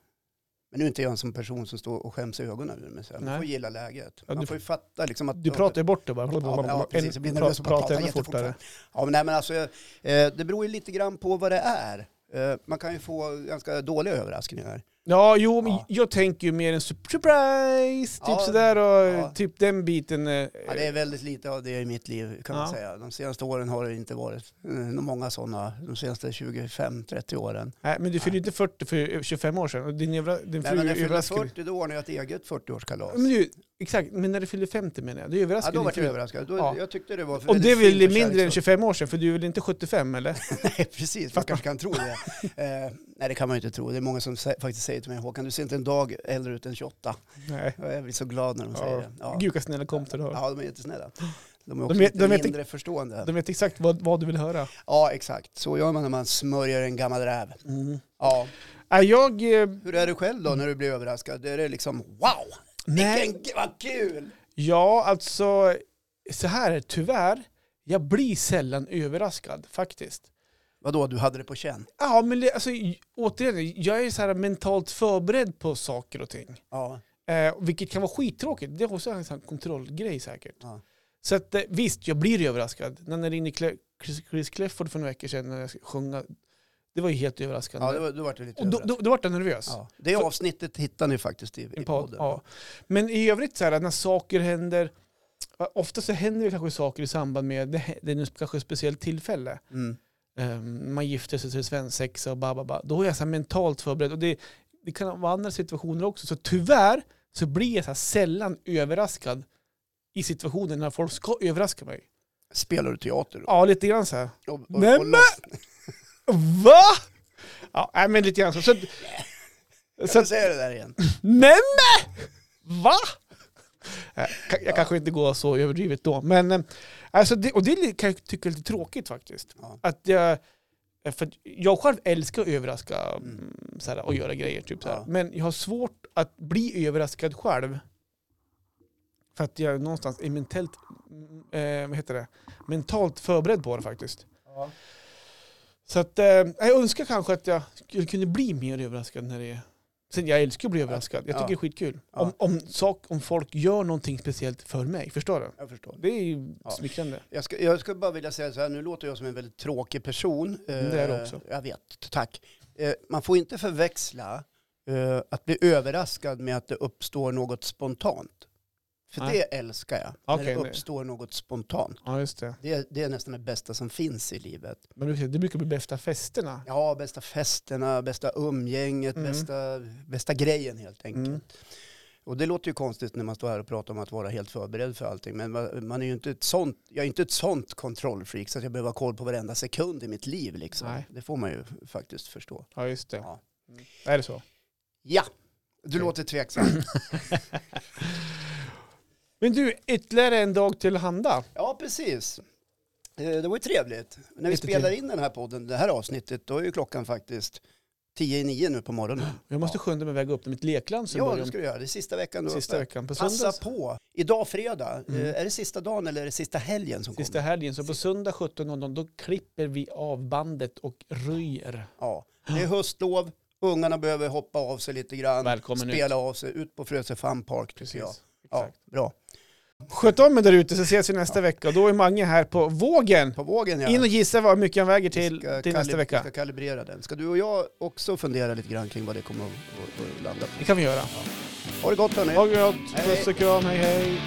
Men nu är inte jag en sån person som står och skäms i ögonen ur mig. Man Nej. får gilla läget. Ja, man du- får ju fatta liksom att... Du pratar ju bort det bara. Ja, men, ja, precis. Jag blir nervös och pratar ännu fortare. Ja, men, nej, men alltså, eh, det beror ju lite grann på vad det är. Eh, man kan ju få ganska dåliga överraskningar. Ja, jo, men Ja. jag tänker ju mer en surprise, typ Ja, sådär och ja. typ den biten. eh, Ja, det är väldigt lite av det i mitt liv kan man Ja. säga. De senaste åren har det inte varit eh, många sådana. De senaste 25-30 åren. Nej, men du fyllde inte 40 för 25 år sedan och din, övra, din Nej, men jag fyllde överraskade 40 då har jag ett eget 40-årskalas. men du, Exakt, men när du fyllde 50 menar jag, du Ja, överraskade då din var jag överraskad. Då, Ja. Jag tyckte det var Och det är väl mindre än kärleksfullt. 25 år sedan, för du är väl inte 75 eller? Nej, precis. Man kanske kan tro det. Eh, nej, det kan man ju inte tro. Det är många som faktiskt säger till mig, Håkan, du ser inte en dag äldre ut än 28. Nej. Och Jag blir så glad när de säger Ja. det. Ja. Gud vad snälla kompisar du har. ja, de är jättesnälla. De är De också vet- lite de vet- mindre förstående. De vet exakt vad, vad du vill höra. Ja, exakt. Så gör man när man smörjer en gammal räv. Mm. Ja. Är jag... Eh, Hur är du själv då när du blir överraskad? Är det liksom wow, nej, vilken, vad kul! ja alltså så här tyvärr. Jag blir sällan överraskad faktiskt. Vadå, du hade det på känn? Ja, men det- alltså, återigen, jag är så här mentalt förberedd på saker och ting. Ja. Eh, vilket kan vara skittråkigt. Det är också en sån kontrollgrej säkert. Ja. Så att, eh, visst, jag blir överraskad. När jag ringde Cle- Chris, Chris Clefford för några veckor sedan när jag skulle sjunga. Det var ju helt överraskande. Ja, då, var- då var du lite och då, då, då var jag nervös. Ja. Det avsnittet hittar ni faktiskt i, i En podd, podden. ja. Men i övrigt så här, när saker händer, ofta så händer det kanske saker i samband med, det, det är kanske ett speciellt tillfälle. Mm. Um, man gifter sig till svensexa och bababa. Då är jag så här mentalt förberedd. Och det, det kan vara andra situationer också. Så tyvärr så blir jag så sällan överraskad i situationer när folk ska överraska mig. Spelar du teater då? Ja, lite grann så här. Och, och, och men- loss- Va? Ja, nej, men lite grann så. så, Kan så säga det där igen? Nej men! Va? Nej, ka- Jag kanske inte går så överdrivet då. Men, eh, alltså det, och det kan jag tycka är lite tråkigt faktiskt. Ja. Att jag, eh, för jag själv älskar att överraska Mm. mm. så här, och göra grejer. Typ. Ja. Men jag har svårt att bli överraskad själv. För att jag någonstans är mentalt, eh, vad heter det? mentalt förberedd på det faktiskt. Ja. Så att, eh, jag önskar kanske att jag skulle kunna bli mer överraskad när det är... Sen jag älskar att bli överraskad. Jag tycker Ja. det är skitkul. Ja. Om, om, sak, om folk gör någonting speciellt för mig. Förstår du? Jag förstår. Det är ju Ja. smickrande. Jag, ska, jag skulle bara vilja säga så här, nu låter jag som en väldigt tråkig person. det är du Eh, också. Jag vet, tack. Eh, Man får inte förväxla eh, att bli överraskad med att det uppstår något spontant. För Nej. det älskar jag, Okej, när det nej. uppstår något spontant. Ja, just det. Det, det är nästan det bästa som finns i livet. Men det brukar bli bästa festerna. Ja, bästa festerna, bästa umgänget, Mm. bästa, bästa grejen helt enkelt. Mm. Och det låter ju konstigt när man står här och pratar om att vara helt förberedd för allting. Men man är ju inte ett sånt, jag är inte ett sånt kontrollfreak så att jag behöver ha koll på varenda sekund i mitt liv. Liksom. Nej. Det får man ju faktiskt förstå. Ja, just det. Ja. Mm. Är det så? Ja, du Okej. låter tveksam. Men du, ytterligare en dag till handa. ja, precis. Eh, Det var ju trevligt. När vi spelar in den här podden, det här avsnittet, då är ju klockan faktiskt tio i nio nu på morgonen. Jag måste skynda mig iväg upp till mitt lekland Ja, det ska du göra. Det är sista veckan du sista uppe. veckan. På Passa söndag, på. Idag fredag, Mm. eh, är det sista dagen eller är det sista helgen som sista kommer? helgen. Så på söndag 17.00 då klipper vi av bandet och röjer. Ja, det är höstlov. Ungarna behöver hoppa av sig lite grann. Välkommen spela av sig, ut på Frösö Fun Park. Precis. Ja, Exakt. bra. Sköt om er där ute så ses vi nästa vecka. Och då är Mange här på vågen. På vågen ja. In och gissa vad mycket han väger till, till nästa vecka. Vi ska kalibrera den. Ska du och jag också fundera lite grann kring vad det kommer att, att, att landa på? Det kan vi göra. Ha det gott hörni. Ha det gott. Puss och kram. Hej hej.